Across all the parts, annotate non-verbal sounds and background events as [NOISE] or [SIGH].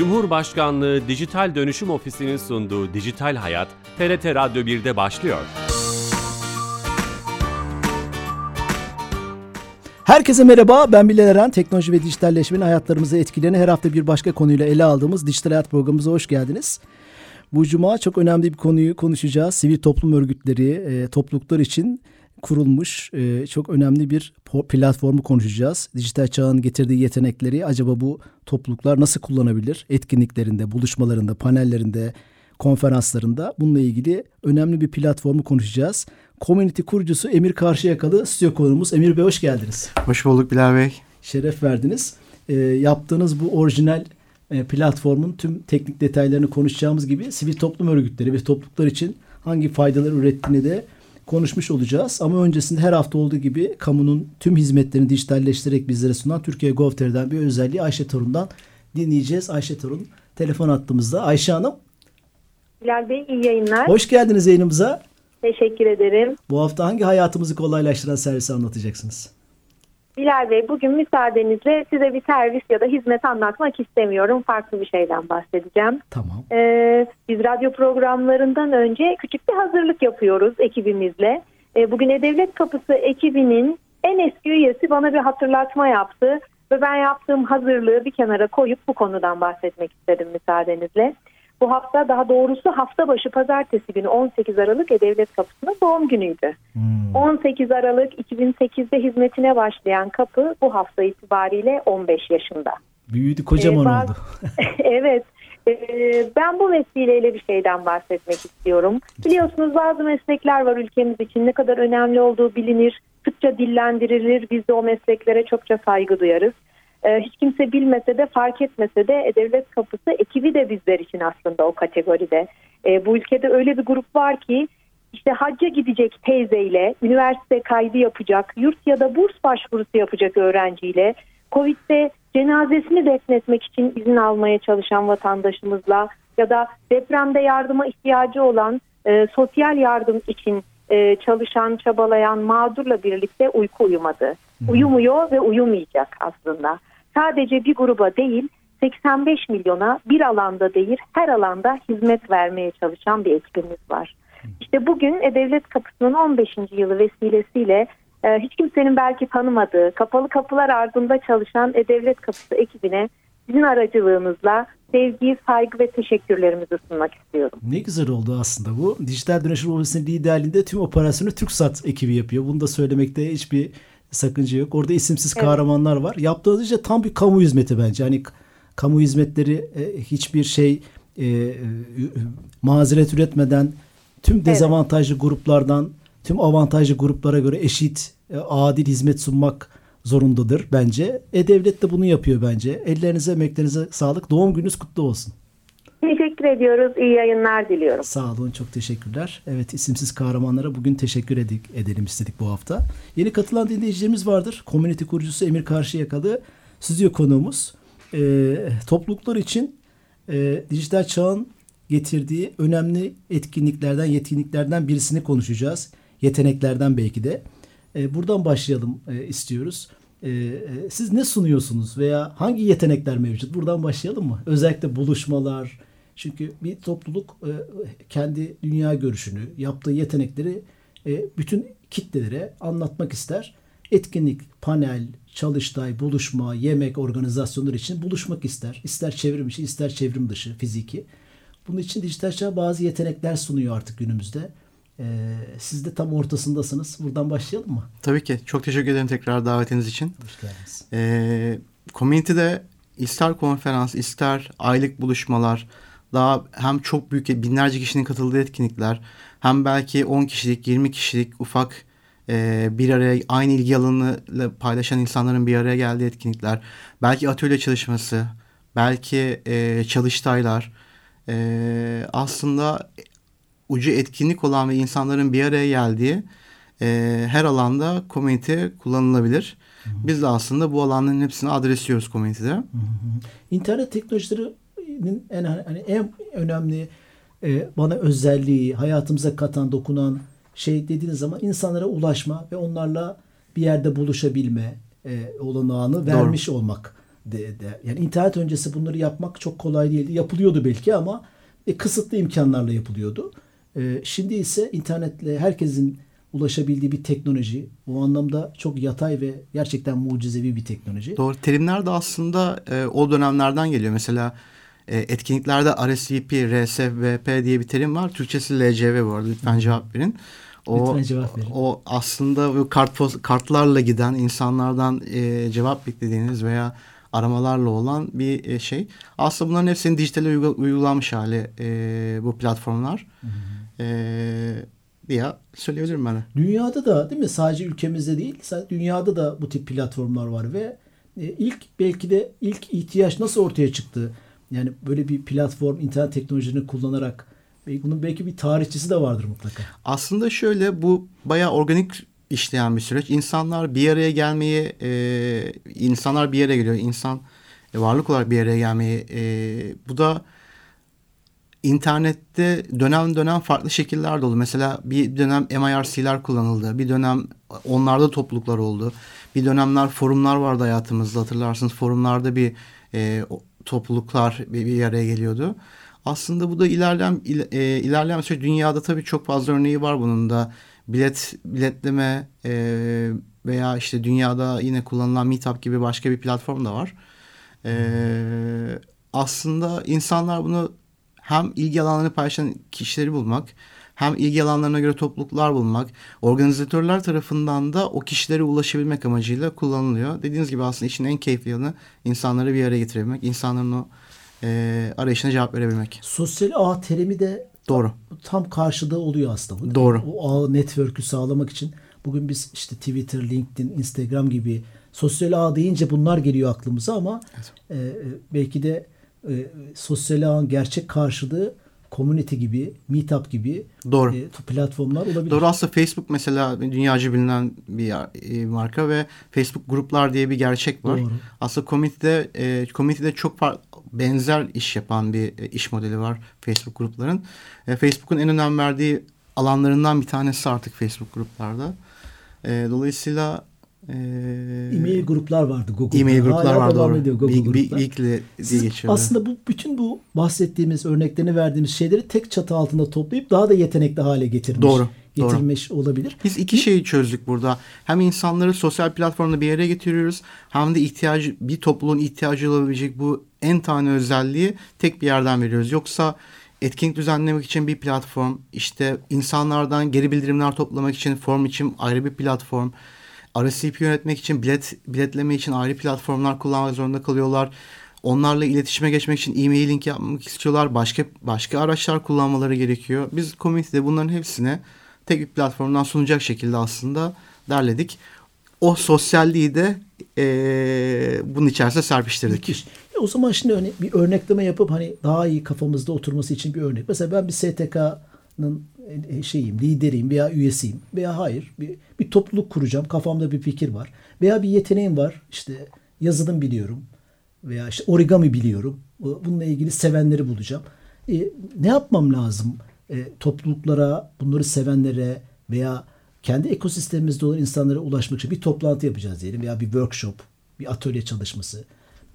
Cumhurbaşkanlığı Dijital Dönüşüm Ofisi'nin sunduğu Dijital Hayat, TRT Radyo 1'de başlıyor. Herkese merhaba, ben Bilal Eren. Teknoloji ve dijitalleşmenin hayatlarımızı etkilerini her hafta bir başka konuyla ele aldığımız Dijital Hayat programımıza hoş geldiniz. Bu cuma çok önemli bir konuyu konuşacağız. Sivil toplum örgütleri, e, topluluklar için kurulmuş e, çok önemli bir platformu konuşacağız. Dijital çağın getirdiği yetenekleri acaba bu topluluklar nasıl kullanabilir? Etkinliklerinde, buluşmalarında, panellerinde, konferanslarında bununla ilgili önemli bir platformu konuşacağız. Community kurucusu Emir Karşıyakalı stüdyo konuğumuz. Emir Bey hoş geldiniz. Hoş bulduk Bilal Bey. Şeref verdiniz. E, yaptığınız bu orijinal e, platformun tüm teknik detaylarını konuşacağımız gibi sivil toplum örgütleri ve topluluklar için hangi faydalar ürettiğini de konuşmuş olacağız. Ama öncesinde her hafta olduğu gibi kamunun tüm hizmetlerini dijitalleştirerek bizlere sunan Türkiye Gov.tr'den bir özelliği Ayşe Torun'dan dinleyeceğiz. Ayşe Torun telefon attığımızda. Ayşe Hanım. Bilal Bey iyi yayınlar. Hoş geldiniz yayınımıza. Teşekkür ederim. Bu hafta hangi hayatımızı kolaylaştıran servisi anlatacaksınız? Bilal Bey bugün müsaadenizle size bir servis ya da hizmet anlatmak istemiyorum. Farklı bir şeyden bahsedeceğim. Tamam. Ee, biz radyo programlarından önce küçük bir hazırlık yapıyoruz ekibimizle. Ee, bugün E-Devlet Kapısı ekibinin en eski üyesi bana bir hatırlatma yaptı. Ve ben yaptığım hazırlığı bir kenara koyup bu konudan bahsetmek istedim müsaadenizle. Bu hafta daha doğrusu hafta başı pazartesi günü 18 Aralık E-Devlet Kapısı'nın doğum günüydü. Hmm. 18 Aralık 2008'de hizmetine başlayan kapı bu hafta itibariyle 15 yaşında. Büyüdü kocaman ee, oldu. [LAUGHS] evet. Ee, ben bu vesileyle bir şeyden bahsetmek istiyorum. Biliyorsunuz bazı meslekler var ülkemiz için ne kadar önemli olduğu bilinir, sıkça dillendirilir. Biz de o mesleklere çokça saygı duyarız e, hiç kimse bilmese de fark etmese de devlet kapısı ekibi de bizler için aslında o kategoride. E, bu ülkede öyle bir grup var ki işte hacca gidecek teyzeyle, üniversite kaydı yapacak, yurt ya da burs başvurusu yapacak öğrenciyle, Covid'de cenazesini defnetmek için izin almaya çalışan vatandaşımızla ya da depremde yardıma ihtiyacı olan e, sosyal yardım için e, çalışan, çabalayan mağdurla birlikte uyku uyumadı. Uyumuyor ve uyumayacak aslında sadece bir gruba değil 85 milyona bir alanda değil her alanda hizmet vermeye çalışan bir ekibimiz var. İşte bugün E-Devlet Kapısı'nın 15. yılı vesilesiyle e, hiç kimsenin belki tanımadığı kapalı kapılar ardında çalışan E-Devlet Kapısı ekibine sizin aracılığınızla sevgi, saygı ve teşekkürlerimizi sunmak istiyorum. Ne güzel oldu aslında bu. Dijital Dönüşüm Ofisi'nin liderliğinde tüm operasyonu TürkSat ekibi yapıyor. Bunu da söylemekte hiçbir sakınca yok. Orada isimsiz evet. kahramanlar var. Yaptığınız işte tam bir kamu hizmeti bence. Hani kamu hizmetleri e, hiçbir şey e, e, mazeret üretmeden tüm dezavantajlı evet. gruplardan tüm avantajlı gruplara göre eşit, e, adil hizmet sunmak zorundadır bence. E-Devlet de bunu yapıyor bence. Ellerinize, emeklerinize sağlık. Doğum gününüz kutlu olsun. Teşekkür ediyoruz. İyi yayınlar diliyorum. Sağ olun. Çok teşekkürler. Evet isimsiz kahramanlara bugün teşekkür edik, edelim istedik bu hafta. Yeni katılan dinleyicilerimiz vardır. Community kurucusu Emir Karşıyakalı stüdyo konuğumuz. E, topluluklar için e, dijital çağın getirdiği önemli etkinliklerden, yetkinliklerden birisini konuşacağız. Yeteneklerden belki de. E, buradan başlayalım e, istiyoruz. E, e, siz ne sunuyorsunuz veya hangi yetenekler mevcut? Buradan başlayalım mı? Özellikle buluşmalar, çünkü bir topluluk e, kendi dünya görüşünü, yaptığı yetenekleri e, bütün kitlelere anlatmak ister. Etkinlik, panel, çalıştay, buluşma, yemek organizasyonları için buluşmak ister. İster çevrim içi, ister çevrim dışı, fiziki. Bunun için dijital çağ bazı yetenekler sunuyor artık günümüzde. Ee, siz de tam ortasındasınız. Buradan başlayalım mı? Tabii ki. Çok teşekkür ederim tekrar davetiniz için. Hoş geldiniz. Ee, community'de ister konferans, ister aylık buluşmalar, daha hem çok büyük binlerce kişinin katıldığı etkinlikler hem belki 10 kişilik 20 kişilik ufak e, bir araya aynı ilgi alanıyla paylaşan insanların bir araya geldiği etkinlikler belki atölye çalışması belki e, çalıştaylar e, aslında ucu etkinlik olan ve insanların bir araya geldiği e, her alanda komünite kullanılabilir. Hı hı. Biz de aslında bu alanların hepsini adresliyoruz komünitede. İnternet teknolojileri en hani en önemli e, bana özelliği, hayatımıza katan, dokunan şey dediğiniz zaman insanlara ulaşma ve onlarla bir yerde buluşabilme e, olanağını vermiş Doğru. olmak. de, de. Yani internet öncesi bunları yapmak çok kolay değildi. Yapılıyordu belki ama e, kısıtlı imkanlarla yapılıyordu. E, şimdi ise internetle herkesin ulaşabildiği bir teknoloji. O anlamda çok yatay ve gerçekten mucizevi bir teknoloji. Doğru. Terimler de aslında e, o dönemlerden geliyor. Mesela e, etkinliklerde RSVP, RSVP diye bir terim var. Türkçesi LCV bu arada. Lütfen cevap verin. O, Lütfen cevap verin. O aslında bu kart kartlarla giden insanlardan e, cevap beklediğiniz veya aramalarla olan bir e, şey. Aslında bunların hepsinin dijitale uygulanmış hali e, bu platformlar. Hı hı. E, diye söyleyebilirim ben. Dünyada da değil mi? Sadece ülkemizde değil, dünyada da bu tip platformlar var ve e, ilk belki de ilk ihtiyaç nasıl ortaya çıktı? Yani böyle bir platform, internet teknolojilerini kullanarak bunun belki bir tarihçisi de vardır mutlaka. Aslında şöyle bu bayağı organik işleyen bir süreç. İnsanlar bir araya gelmeyi, e, insanlar bir yere geliyor. İnsan e, varlık olarak bir araya gelmeyi. E, bu da internette dönem dönem farklı şekiller oldu. Mesela bir dönem MIRC'ler kullanıldı. Bir dönem onlarda topluluklar oldu. Bir dönemler forumlar vardı hayatımızda hatırlarsınız. Forumlarda bir e, topluluklar bir, araya geliyordu. Aslında bu da ilerleyen il, e, ilerleyen süreç dünyada tabii çok fazla örneği var bunun da. Bilet biletleme e, veya işte dünyada yine kullanılan Meetup gibi başka bir platform da var. E, aslında insanlar bunu hem ilgi alanlarını paylaşan kişileri bulmak hem ilgi alanlarına göre topluluklar bulmak, organizatörler tarafından da o kişilere ulaşabilmek amacıyla kullanılıyor. Dediğiniz gibi aslında işin en keyifli yanı insanları bir araya getirebilmek, insanların o e, arayışına cevap verebilmek. Sosyal ağ terimi de Doğru. tam karşıda oluyor aslında. Doğru. O ağ network'ü sağlamak için bugün biz işte Twitter, LinkedIn, Instagram gibi sosyal ağ deyince bunlar geliyor aklımıza ama evet. e, belki de e, sosyal ağın gerçek karşılığı community gibi, meetup gibi Doğru. E, platformlar olabilir. Doğru aslında Facebook mesela dünyaca bilinen bir e, marka ve Facebook gruplar diye bir gerçek var. Doğru. Aslında community'de, e, community'de çok farklı benzer iş yapan bir e, iş modeli var Facebook grupların. E, Facebook'un en önem verdiği alanlarından bir tanesi artık Facebook gruplarda. E, dolayısıyla e-mail gruplar vardı Google'da. E-mail gruplar vardı doğru. Google Big, gruplar. Diye geçiyor. Aslında bu bütün bu bahsettiğimiz örneklerini verdiğimiz şeyleri tek çatı altında toplayıp daha da yetenekli hale getirmiş. Doğru getirmiş Doğru. olabilir. Biz iki şeyi çözdük burada. Hem insanları sosyal platformda bir yere getiriyoruz hem de ihtiyacı bir topluluğun ihtiyacı olabilecek bu en tane özelliği tek bir yerden veriyoruz. Yoksa etkinlik düzenlemek için bir platform, işte insanlardan geri bildirimler toplamak için form için ayrı bir platform, RSVP yönetmek için bilet biletleme için ayrı platformlar kullanmak zorunda kalıyorlar. Onlarla iletişime geçmek için e-mail link yapmak istiyorlar. Başka başka araçlar kullanmaları gerekiyor. Biz komünitede bunların hepsine tek bir platformdan sunacak şekilde aslında derledik. O sosyalliği de e, bunun içerisine serpiştirdik. Müthiş. O zaman şimdi örnek, bir örnekleme yapıp hani daha iyi kafamızda oturması için bir örnek. Mesela ben bir STK'nın şeyim, lideriyim veya üyesiyim veya hayır bir, bir topluluk kuracağım. Kafamda bir fikir var. Veya bir yeteneğim var. İşte yazılım biliyorum veya işte origami biliyorum. Bununla ilgili sevenleri bulacağım. E, ne yapmam lazım? E, topluluklara, bunları sevenlere veya kendi ekosistemimizde olan insanlara ulaşmak için bir toplantı yapacağız diyelim veya bir workshop, bir atölye çalışması.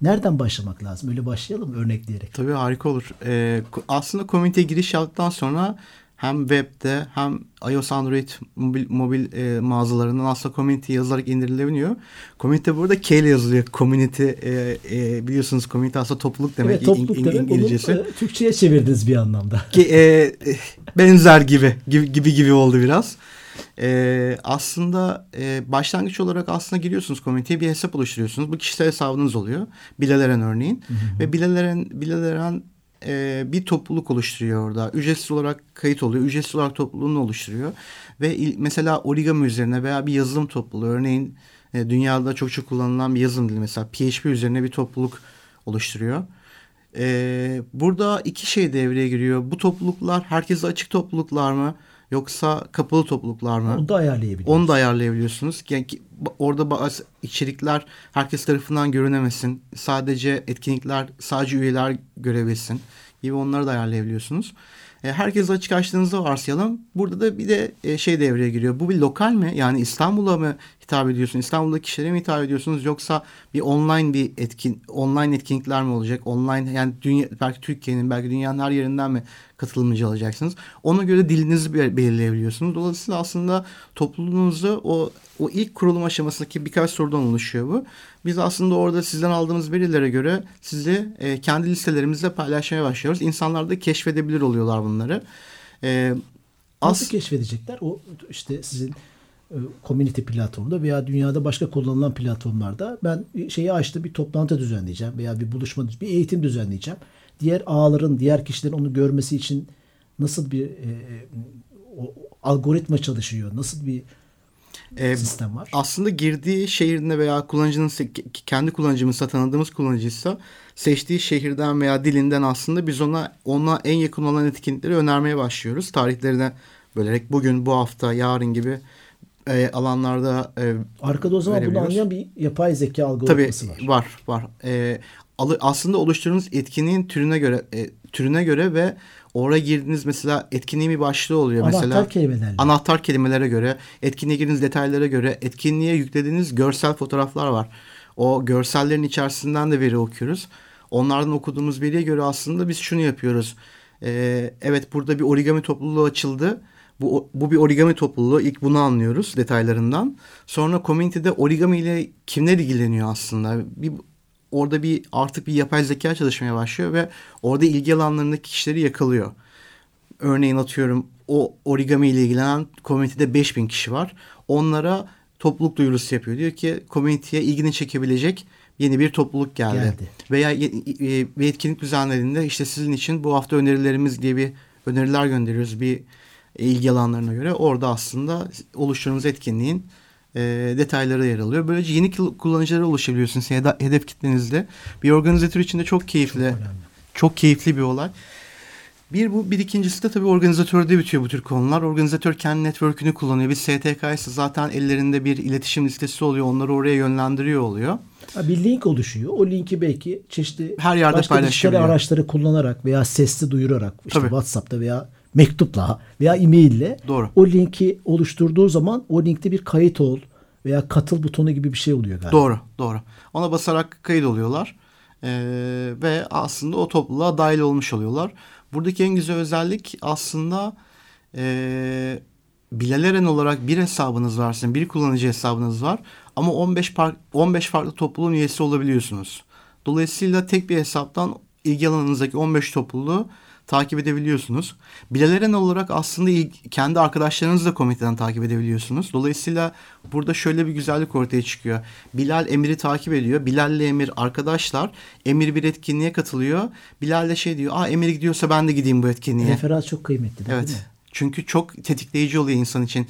Nereden başlamak lazım? Öyle başlayalım örnekleyerek. Tabii harika olur. Ee, aslında komüniteye giriş yaptıktan sonra hem webde hem iOS Android mobil, mobil e, mağazalarından aslında community yazılarak indirilebiliyor. Community burada K ile yazılıyor. Community e, e, biliyorsunuz community aslında topluluk demek. Evet, topluluk in, in, demek. İngilizcesi. Onu, e, Türkçe'ye çevirdiniz bir anlamda. Ki, e, benzer gibi, gibi gibi gibi oldu biraz. E, aslında e, başlangıç olarak aslında giriyorsunuz komüniteye bir hesap oluşturuyorsunuz. Bu kişisel hesabınız oluyor. Bileleren örneğin. Hı hı. Ve Bileleren, Bileleren e, bir topluluk oluşturuyor orada. Ücretsiz olarak kayıt oluyor. Ücretsiz olarak topluluğunu oluşturuyor. Ve il, mesela origami üzerine veya bir yazılım topluluğu örneğin e, dünyada çok çok kullanılan bir yazılım dili mesela PHP üzerine bir topluluk oluşturuyor. E, burada iki şey devreye giriyor. Bu topluluklar herkese açık topluluklar mı? Yoksa kapalı topluluklar mı? Onu da ayarlayabiliyorsunuz. Onu da ayarlayabiliyorsunuz. Yani orada bazı içerikler herkes tarafından görünemesin. Sadece etkinlikler sadece üyeler görebilsin gibi onları da ayarlayabiliyorsunuz. E, herkes açık açtığınızı varsayalım. Burada da bir de e, şey devreye giriyor. Bu bir lokal mi? Yani İstanbul'a mı hitap ediyorsunuz? İstanbul'daki kişilere mi hitap ediyorsunuz yoksa bir online bir etkin online etkinlikler mi olacak? Online yani dünya belki Türkiye'nin belki dünyanın her yerinden mi katılımcı alacaksınız? Ona göre dilinizi belirleyebiliyorsunuz. Dolayısıyla aslında topluluğunuzu o o ilk kurulum aşamasındaki birkaç sorudan oluşuyor bu. Biz aslında orada sizden aldığımız verilere göre sizi e, kendi listelerimizle paylaşmaya başlıyoruz. İnsanlar da keşfedebilir oluyorlar bunları. E, Nasıl as- keşfedecekler? O işte sizin community platformunda veya dünyada başka kullanılan platformlarda ben şeyi açtım bir toplantı düzenleyeceğim veya bir buluşma bir eğitim düzenleyeceğim. Diğer ağların, diğer kişilerin onu görmesi için nasıl bir e, e o, algoritma çalışıyor? Nasıl bir e, sistem var? Aslında girdiği şehrinde veya kullanıcının kendi kullanıcımızsa tanıdığımız kullanıcıysa seçtiği şehirden veya dilinden aslında biz ona ona en yakın olan etkinlikleri önermeye başlıyoruz. Tarihlerine bölerek bugün, bu hafta, yarın gibi e, alanlarda e, Arkada o zaman bunu anlayan bir yapay zeka algoritması Tabii, var. Var var. E, aslında oluşturduğunuz etkinliğin türüne göre e, türüne göre ve oraya girdiğiniz mesela etkinliğin bir başlığı oluyor. Anahtar mesela, kelimelerle. Anahtar kelimelere göre, etkinliğe girdiğiniz detaylara göre, etkinliğe yüklediğiniz görsel fotoğraflar var. O görsellerin içerisinden de veri okuyoruz. Onlardan okuduğumuz veriye göre aslında biz şunu yapıyoruz. Ee, evet burada bir origami topluluğu açıldı. Bu, bu bir origami topluluğu. İlk bunu anlıyoruz detaylarından. Sonra community'de origami ile kimler ilgileniyor aslında? Bir orada bir artık bir yapay zeka çalışmaya başlıyor ve orada ilgi alanlarındaki kişileri yakalıyor. Örneğin atıyorum o origami ile ilgilenen community'de 5000 kişi var. Onlara topluluk duyurusu yapıyor. Diyor ki community'ye ilgini çekebilecek yeni bir topluluk geldi. geldi. Veya e, bir etkinlik düzenlediğinde işte sizin için bu hafta önerilerimiz diye bir öneriler gönderiyoruz bir ilgi alanlarına göre. Orada aslında oluşturduğunuz etkinliğin e, detayları yer alıyor. Böylece yeni kullanıcılara ulaşabiliyorsunuz hedef kitlenizde. Bir organizatör için de çok keyifli. Çok, çok keyifli bir olay. Bir bu, bir ikincisi de tabii organizatörde bitiyor bu tür konular. Organizatör kendi network'ünü kullanıyor. Bir STK ise zaten ellerinde bir iletişim listesi oluyor. Onları oraya yönlendiriyor oluyor. Bir link oluşuyor. O linki belki çeşitli her yerde başka dijital araçları kullanarak veya sesli duyurarak işte tabii. WhatsApp'ta veya mektupla veya e-maille Doğru. o linki oluşturduğu zaman o linkte bir kayıt ol veya katıl butonu gibi bir şey oluyor galiba. Doğru, doğru. Ona basarak kayıt oluyorlar. Ee, ve aslında o topluluğa dahil olmuş oluyorlar. Buradaki en güzel özellik aslında e, Bilal olarak bir hesabınız var, sizin bir kullanıcı hesabınız var ama 15 par 15 farklı topluluğun üyesi olabiliyorsunuz. Dolayısıyla tek bir hesaptan ilgi alanınızdaki 15 topluluğu takip edebiliyorsunuz. Bilal olarak aslında ilk, kendi arkadaşlarınızı da komiteden takip edebiliyorsunuz. Dolayısıyla burada şöyle bir güzellik ortaya çıkıyor. Bilal Emir'i takip ediyor. Bilal ile Emir arkadaşlar. Emir bir etkinliğe katılıyor. Bilal de şey diyor. Aa Emir gidiyorsa ben de gideyim bu etkinliğe. Referans çok kıymetli. Evet. Değil mi? Çünkü çok tetikleyici oluyor insan için.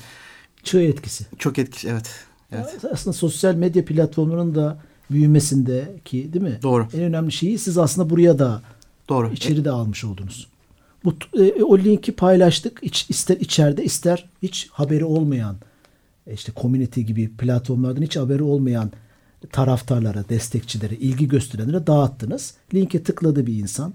Çığ etkisi. Çok etkisi evet. evet. Aslında sosyal medya platformunun da büyümesindeki değil mi? Doğru. En önemli şeyi siz aslında buraya da Doğru. içeri de almış oldunuz. Bu e, o linki paylaştık. İç, ister içeride ister hiç haberi olmayan e, işte community gibi platformlardan hiç haberi olmayan taraftarlara, destekçilere, ilgi gösterenlere dağıttınız. Linke tıkladı bir insan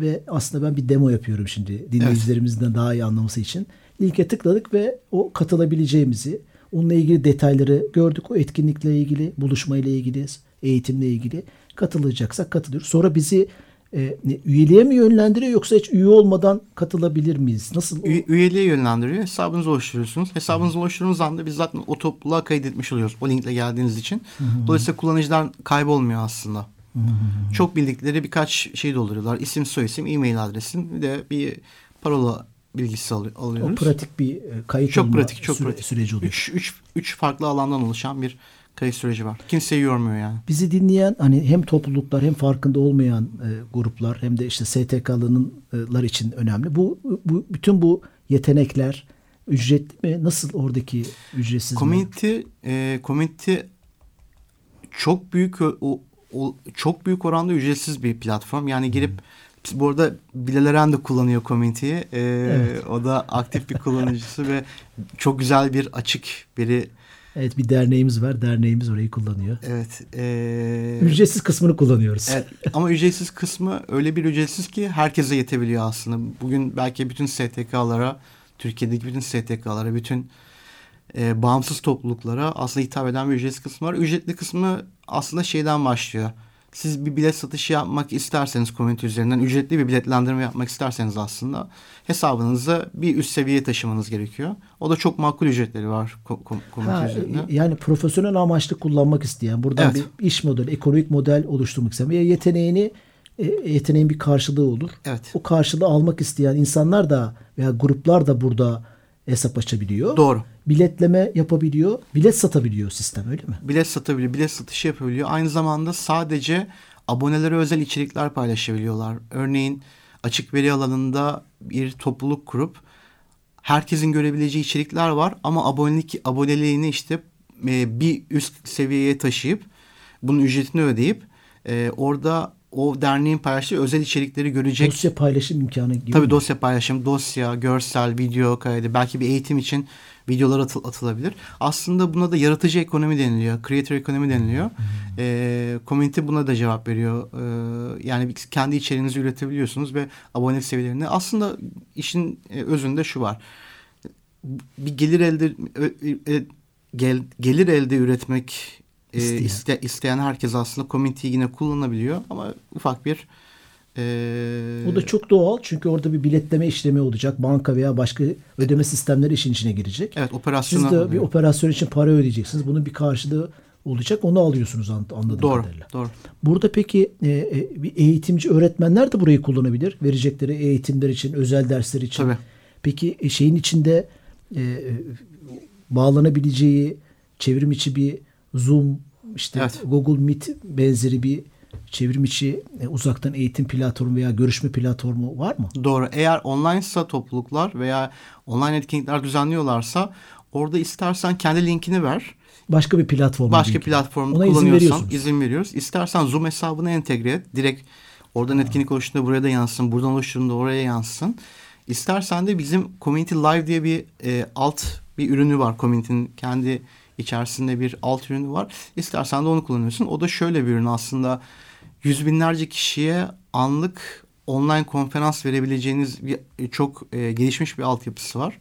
ve aslında ben bir demo yapıyorum şimdi dinleyicilerimizden evet. daha iyi anlaması için. Linke tıkladık ve o katılabileceğimizi, onunla ilgili detayları gördük. O etkinlikle ilgili, buluşmayla ilgili, eğitimle ilgili katılacaksak katılıyoruz. Sonra bizi e, üyeliğe mi yönlendiriyor yoksa hiç üye olmadan katılabilir miyiz? Nasıl? Üye, üyeliğe yönlendiriyor. Hesabınızı oluşturuyorsunuz. Hesabınızı oluşturduğunuz anda biz zaten o topluluğa kaydetmiş oluyoruz. O linkle geldiğiniz için. Dolayısıyla kullanıcılar kaybolmuyor aslında. Çok bildikleri birkaç şey dolduruyorlar. İsim, soyisim, e-mail adresin bir de bir parola bilgisi alıyoruz. O pratik bir e, kayıt çok pratik, çok süre, pratik. süreci oluyor. Üç, üç, üç farklı alandan oluşan bir kayıt süreci var. Kimseyi yormuyor yani. Bizi dinleyen hani hem topluluklar hem farkında olmayan e, gruplar hem de işte STK'lılar için önemli. Bu, bu bütün bu yetenekler ücretli mi? Nasıl oradaki ücretsiz community, mi? E, community çok büyük o, o, çok büyük oranda ücretsiz bir platform. Yani girip hmm. bu arada Bilal de kullanıyor community'yi. Ee, evet. O da aktif bir kullanıcısı ve çok güzel bir açık biri Evet bir derneğimiz var. Derneğimiz orayı kullanıyor. Evet. Ee... Ücretsiz kısmını kullanıyoruz. Evet ama ücretsiz kısmı öyle bir ücretsiz ki herkese yetebiliyor aslında. Bugün belki bütün STK'lara, Türkiye'deki bütün STK'lara, bütün e, bağımsız topluluklara aslında hitap eden bir ücretsiz kısmı var. Ücretli kısmı aslında şeyden başlıyor. Siz bir bilet satışı yapmak isterseniz komünite üzerinden ücretli bir biletlendirme yapmak isterseniz aslında hesabınızı bir üst seviyeye taşımanız gerekiyor. O da çok makul ücretleri var komünite Ha, üzerinde. yani profesyonel amaçlı kullanmak isteyen, buradan Evet. bir iş modeli, ekonomik model oluşturmak isteyen veya yeteneğini e, yeteneğin bir karşılığı olur. Evet. O karşılığı almak isteyen insanlar da veya gruplar da burada hesap açabiliyor. Doğru. Biletleme yapabiliyor, bilet satabiliyor sistem öyle mi? bilet satabiliyor, bilet satışı yapabiliyor. Aynı zamanda sadece abonelere özel içerikler paylaşabiliyorlar. Örneğin açık veri alanında bir topluluk kurup herkesin görebileceği içerikler var ama abonelik aboneliğini işte e, bir üst seviyeye taşıyıp bunun ücretini ödeyip e, orada o derneğin paylaştığı özel içerikleri görecek. Dosya paylaşım imkanı gibi. Tabii mi? dosya paylaşım, dosya, görsel, video kaydı, belki bir eğitim için videolar atıl- atılabilir. Aslında buna da yaratıcı ekonomi deniliyor, creator ekonomi deniliyor. Ee, community buna da cevap veriyor. Ee, yani kendi içeriğinizi üretebiliyorsunuz ve abonelik seviyelerini. Aslında işin e, özünde şu var. Bir gelir elde ö- e, gel, gelir elde üretmek e, İsteyen. iste- isteyen herkes aslında community'yi yine kullanabiliyor ama ufak bir e, O da çok doğal çünkü orada bir biletleme işlemi olacak. Banka veya başka ödeme sistemleri işin içine girecek. evet Siz operasyonel de bir operasyon için para ödeyeceksiniz. Bunun bir karşılığı olacak. Onu alıyorsunuz an- anladığım Doğru, kadarıyla. doğru. Burada peki e, e, bir eğitimci öğretmenler de burayı kullanabilir. Verecekleri eğitimler için, özel dersler için. Tabii. Peki e, şeyin içinde e, bağlanabileceği çevrim içi bir Zoom, işte Evet. Google Meet benzeri bir çevrim içi e, uzaktan eğitim platformu veya görüşme platformu var mı? Doğru. Eğer online'sa topluluklar veya online etkinlikler düzenliyorlarsa orada istersen kendi linkini ver. Başka bir platform. Başka platformda Ona izin kullanıyorsan veriyorsunuz. izin veriyoruz. İstersen Zoom hesabına entegre et. Direkt oradan etkinlik oluştuğunda buraya da yansın. Buradan oluşturduğunda oraya yansın. İstersen de bizim Community Live diye bir e, alt bir ürünü var. Community'nin kendi içerisinde bir alt ürünü var. İstersen de onu kullanıyorsun. O da şöyle bir ürün aslında. Yüz binlerce kişiye anlık online konferans verebileceğiniz bir çok e, gelişmiş bir altyapısı var.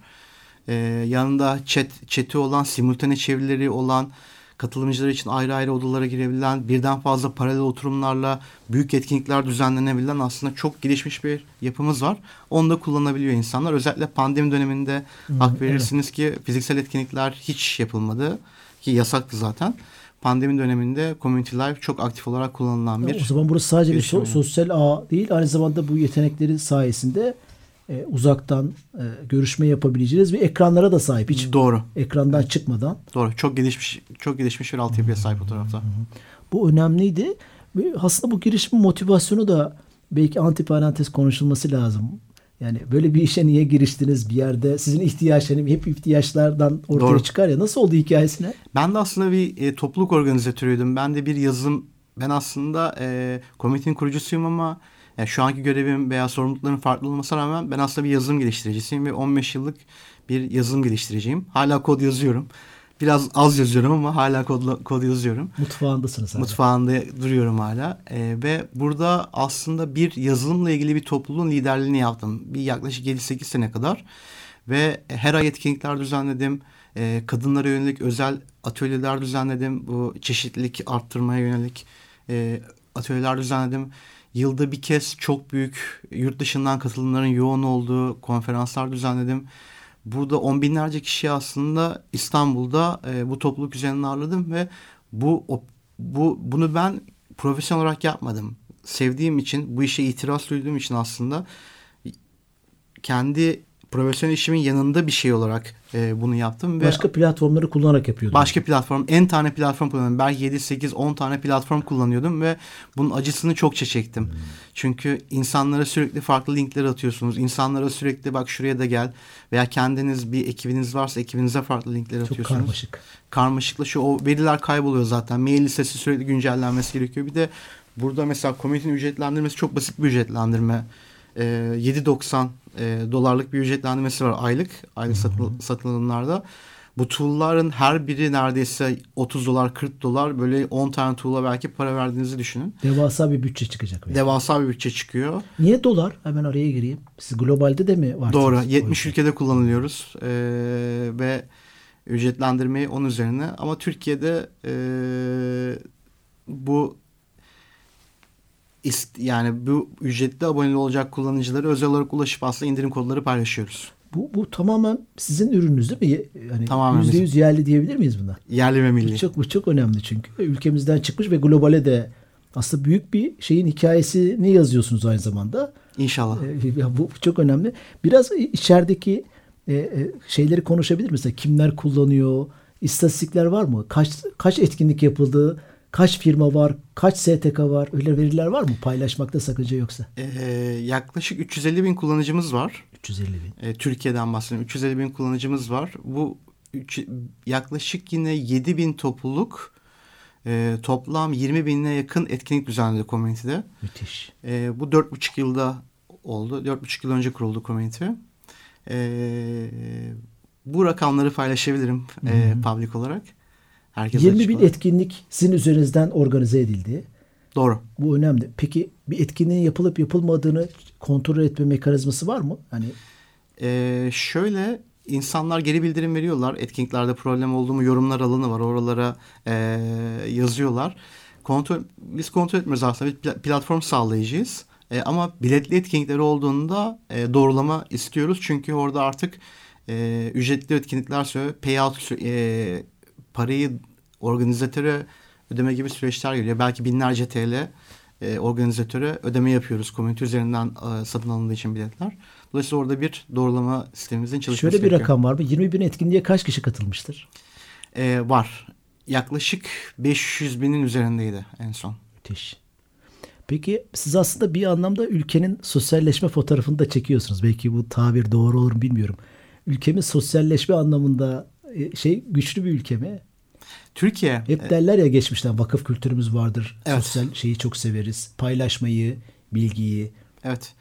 E, yanında chat chat'i olan, simultane çevirileri olan, katılımcılar için ayrı ayrı odalara girebilen, birden fazla paralel oturumlarla büyük etkinlikler düzenlenebilen aslında çok gelişmiş bir yapımız var. Onu da kullanabiliyor insanlar. Özellikle pandemi döneminde hak verirsiniz ki fiziksel etkinlikler hiç yapılmadı ki yasaktı zaten. Pandemi döneminde Community Live çok aktif olarak kullanılan bir o zaman burası sadece bir gelişim so- yani. sosyal ağ değil, aynı zamanda bu yetenekleri sayesinde e, uzaktan e, görüşme yapabileceğiniz ve ekranlara da sahip. Hiç doğru. ekrandan çıkmadan. Doğru. Çok gelişmiş çok gelişmiş bir altyapıya sahip o tarafta. Bu önemliydi. Ve aslında bu girişimin motivasyonu da belki antiparantez konuşulması lazım. Yani böyle bir işe niye giriştiniz bir yerde? Sizin ihtiyaçlarınız hep ihtiyaçlardan ortaya Doğru. çıkar ya. Nasıl oldu hikayesine? Ben de aslında bir e, topluluk organizatörüydüm. Ben de bir yazım, ben aslında e, komitenin kurucusuyum ama yani şu anki görevim veya sorumluluklarım farklı olmasına rağmen ben aslında bir yazılım geliştiricisiyim ve 15 yıllık bir yazılım geliştiriciyim. Hala kod yazıyorum. Biraz az yazıyorum ama hala kod, kod yazıyorum. Mutfağındasınız hala. Mutfağında duruyorum hala Ee, ve burada aslında bir yazılımla ilgili bir topluluğun liderliğini yaptım. Bir yaklaşık 7-8 sene kadar ve her ay etkinlikler düzenledim. Ee, kadınlara yönelik özel atölyeler düzenledim. Bu çeşitlilik arttırmaya yönelik e, atölyeler düzenledim. Yılda bir kez çok büyük yurt dışından katılımların yoğun olduğu konferanslar düzenledim. Burada on binlerce kişi aslında İstanbul'da e, bu topluluk üzerinden ağırladım ve bu o, bu bunu ben profesyonel olarak yapmadım. Sevdiğim için, bu işe itiraz duyduğum için aslında kendi profesyonel işimin yanında bir şey olarak e, bunu yaptım ve Başka platformları kullanarak yapıyordunuz. Başka platform, en tane platform kullanıyorum. Belki 7, 8, 10 tane platform kullanıyordum ve bunun acısını çokça çektim. Hmm. Çünkü insanlara sürekli farklı linkler atıyorsunuz. İnsanlara sürekli bak şuraya da gel veya kendiniz bir ekibiniz varsa ekibinize farklı linkler Çok atıyorsunuz. karmaşık. Karmaşıklaşıyor. O veriler kayboluyor zaten. Mail listesi sürekli güncellenmesi gerekiyor. Bir de burada mesela komitenin ücretlendirmesi çok basit bir ücretlendirme. Ee, 7.90 e, dolarlık bir ücretlendirmesi var aylık. Aylık satın, satın alımlarda. Bu tool'ların her biri neredeyse 30 dolar 40 dolar böyle 10 tane tool'a belki para verdiğinizi düşünün. Devasa bir bütçe çıkacak. belki. Devasa bir bütçe çıkıyor. Niye dolar? Hemen araya gireyim. Siz globalde de mi var? Doğru. 70 ülkede kullanılıyoruz. Ee, ve ücretlendirmeyi onun üzerine. Ama Türkiye'de e, bu yani bu ücretli abone olacak kullanıcıları özel olarak ulaşıp aslında indirim kodları paylaşıyoruz. Bu, bu tamamen sizin ürününüz değil mi? Yani Tamamen %100 bizim. yerli diyebilir miyiz buna? Yerli ve Bu milli. çok, bu çok önemli çünkü. Ülkemizden çıkmış ve globale de aslında büyük bir şeyin hikayesini yazıyorsunuz aynı zamanda. İnşallah. Ee, bu çok önemli. Biraz içerideki e, e, şeyleri konuşabilir misin? Kimler kullanıyor? İstatistikler var mı? Kaç kaç etkinlik yapıldı? Kaç firma var? Kaç STK var? Öyle veriler var mı? Paylaşmakta sakınca yoksa. Ee, yaklaşık 350 bin kullanıcımız var. 350 bin. E, Türkiye'den bahsediyorum. 350 bin kullanıcımız var. Bu üç, yaklaşık yine 7 bin topluluk e, toplam 20 binine yakın etkinlik düzenledi community'de. Müthiş. E, bu 4,5 yılda oldu. 4,5 yıl önce kuruldu community. E, bu rakamları paylaşabilirim e, public olarak. Herkes 20 açık bin etkinlik sizin üzerinizden organize edildi. Doğru. Bu önemli. Peki bir etkinliğin yapılıp yapılmadığını kontrol etme mekanizması var mı? Hani Ee, şöyle insanlar geri bildirim veriyorlar. Etkinliklerde problem oldu mu yorumlar alanı var. Oralara ee, yazıyorlar. Kontrol, biz kontrol etmiyoruz aslında. Biz pla- platform sağlayıcıyız. Ee, ama biletli etkinlikleri olduğunda ee, doğrulama istiyoruz. Çünkü orada artık ee, ücretli etkinlikler söylüyor. Payout ee, parayı organizatöre ödeme gibi süreçler geliyor. Belki binlerce TL e, organizatöre ödeme yapıyoruz. Komünite üzerinden e, satın alındığı için biletler. Dolayısıyla orada bir doğrulama sistemimizin çalışması şöyle bir gerekiyor. rakam var mı? 20 bin etkinliğe kaç kişi katılmıştır? E, var. Yaklaşık 500 binin üzerindeydi en son. Müthiş. Peki siz aslında bir anlamda ülkenin sosyalleşme fotoğrafını da çekiyorsunuz. Belki bu tabir doğru olur mu bilmiyorum. Ülkemiz sosyalleşme anlamında e, şey güçlü bir ülke mi? Türkiye Hep derler ya geçmişten vakıf kültürümüz vardır. Evet. Sosyal şeyi çok severiz. Paylaşmayı, bilgiyi. evet.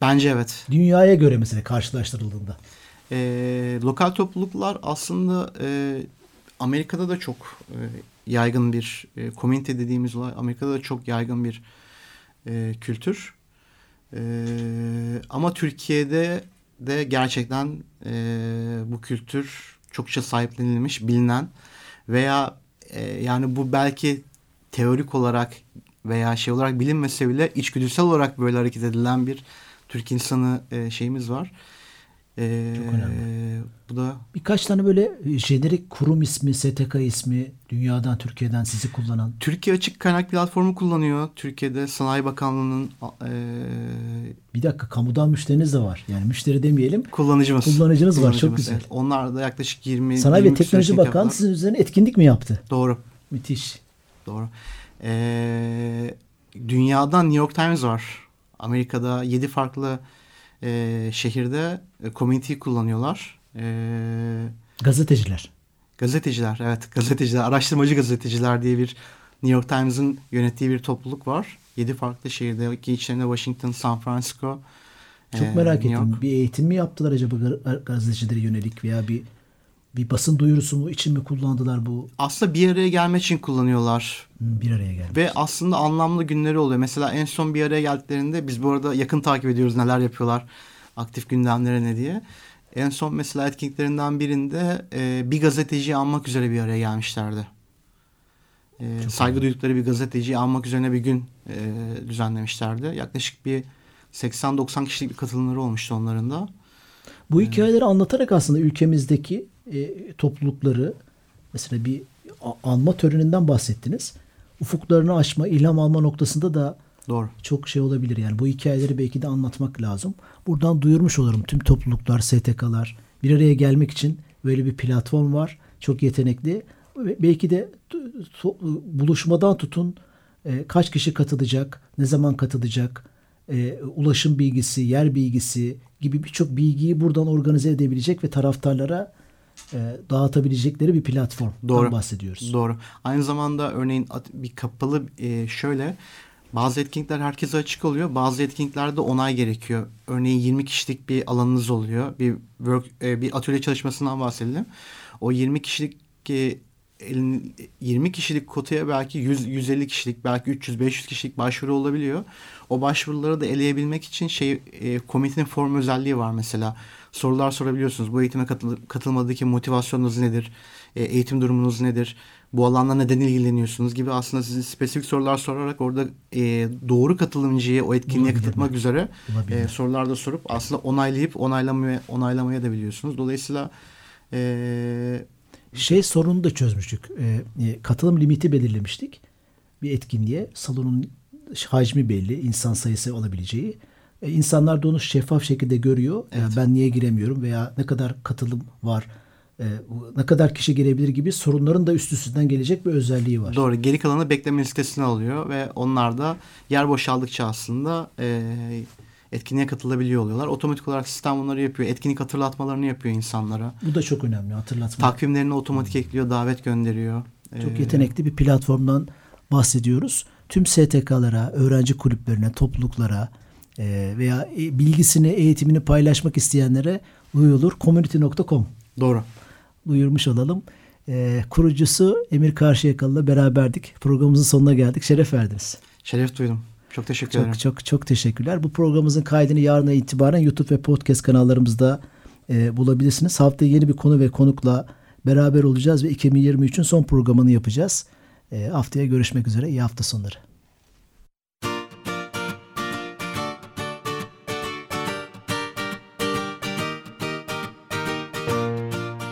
Bence evet. Dünyaya göre mesela karşılaştırıldığında. E, lokal topluluklar aslında e, Amerika'da da çok e, yaygın bir e, komünite dediğimiz olay Amerika'da da çok yaygın bir e, kültür. E, ama Türkiye'de de gerçekten e, bu kültür çokça sahiplenilmiş, bilinen veya e, yani bu belki teorik olarak veya şey olarak bilinmese bile içgüdüsel olarak böyle hareket edilen bir Türk insanı e, şeyimiz var. E, Çok önemli. Bu da Birkaç tane böyle e, jenerik kurum ismi, STK ismi dünyadan, Türkiye'den sizi kullanan. Türkiye Açık Kaynak Platformu kullanıyor. Türkiye'de Sanayi Bakanlığı'nın e, Bir dakika kamudan müşteriniz de var. Yani müşteri demeyelim. kullanıcımız. Kullanıcınız var, çok Kullanıcımız, güzel. evet. Onlar da yaklaşık 20 Sanayi ve 20 Teknoloji süreçlik Bakanı yaptılar. sizin üzerine etkinlik mi yaptı? Doğru. Müthiş. Doğru. Ee, dünyadan New York Times var. Amerika'da 7 farklı e, şehirde e, community'yi kullanıyorlar. E, Gazeteciler. gazeteciler, evet gazeteciler, araştırmacı gazeteciler diye bir New York Times'ın yönettiği bir topluluk var. 7 farklı şehirde ki içlerinde Washington, San Francisco. Çok e, merak New ettim. York. Bir eğitim mi yaptılar acaba ga- gazetecilere yönelik veya bir bir basın duyurusu mu için mi kullandılar bu Aslında bir araya gelmek için kullanıyorlar. Bir araya gelmek? Ve aslında anlamlı günleri oluyor. Mesela en son bir araya geldiklerinde biz bu arada yakın takip ediyoruz neler yapıyorlar. Aktif gündemleri ne diye. En son mesela etkinliklerinden birinde e, bir gazeteciyi anmak üzere bir araya gelmişlerdi. E, Çok saygı iyi. duydukları bir gazeteciyi anmak üzerine bir gün e, düzenlemişlerdi. Yaklaşık bir 80-90 kişilik bir katılımları olmuştu onların da. Bu hikayeleri anlatarak aslında ülkemizdeki e, toplulukları mesela bir a- anma töreninden bahsettiniz. Ufuklarını aşma, ilham alma noktasında da Doğru. çok şey olabilir. Yani bu hikayeleri belki de anlatmak lazım. Buradan duyurmuş olurum tüm topluluklar, STK'lar bir araya gelmek için böyle bir platform var. Çok yetenekli. Belki de buluşmadan tutun e, kaç kişi katılacak, ne zaman katılacak, e, ulaşım bilgisi, yer bilgisi gibi birçok bilgiyi buradan organize edebilecek ve taraftarlara dağıtabilecekleri bir platformdan Doğru. bahsediyoruz. Doğru. Aynı zamanda örneğin bir kapalı e, şöyle bazı etkinlikler herkese açık oluyor. Bazı etkinliklerde onay gerekiyor. Örneğin 20 kişilik bir alanınız oluyor. Bir work e, bir atölye çalışmasından bahsedelim. O 20 kişilik e, elin- 20 kişilik kotaya belki 100 150 kişilik belki 300 500 kişilik başvuru olabiliyor. O başvuruları da eleyebilmek için şey e, komitenin form özelliği var mesela. Sorular sorabiliyorsunuz. Bu eğitime katıl katılmadaki motivasyonunuz nedir? E, eğitim durumunuz nedir? Bu alanla neden ilgileniyorsunuz gibi aslında sizin spesifik sorular sorarak orada e, doğru katılımcıyı o etkinliğe katılmak üzere Olabilir. e, sorular da sorup aslında onaylayıp onaylamaya onaylamaya da biliyorsunuz. Dolayısıyla e, Şey sorunu da çözmüştük. Ee, e, katılım limiti belirlemiştik. Bir etkinliğe salonun hacmi belli, insan sayısı olabileceği. E, insanlar da onu şeffaf şekilde görüyor. Yani ben niye giremiyorum veya ne kadar katılım var, e, ne kadar kişi gelebilir gibi sorunların da üst üstünden gelecek bir özelliği var. Doğru. Geri kalanı bekleme listesine alıyor ve onlar da yer boşaldıkça aslında e, etkinliğe katılabiliyor oluyorlar. Otomatik olarak sistem bunları yapıyor. Etkinlik hatırlatmalarını yapıyor insanlara. Bu da çok önemli hatırlatma. Takvimlerini otomatik ekliyor, davet gönderiyor. Çok E, yetenekli bir platformdan bahsediyoruz. Tüm STK'lara, öğrenci kulüplerine, topluluklara e, veya e, bilgisini, eğitimini paylaşmak isteyenlere duyulur. Community.com Doğru. duyurmuş olalım. E, kurucusu Emir Karşıyakalı'la beraberdik. Programımızın sonuna geldik. Şeref verdiniz. Şeref duydum. Çok teşekkür ederim. Çok çok çok teşekkürler. Bu programımızın kaydını yarına itibaren YouTube ve podcast kanallarımızda e, bulabilirsiniz. Haftaya yeni bir konu ve konukla beraber olacağız ve 2023'ün son programını yapacağız. E, haftaya görüşmek üzere. İyi hafta sonları.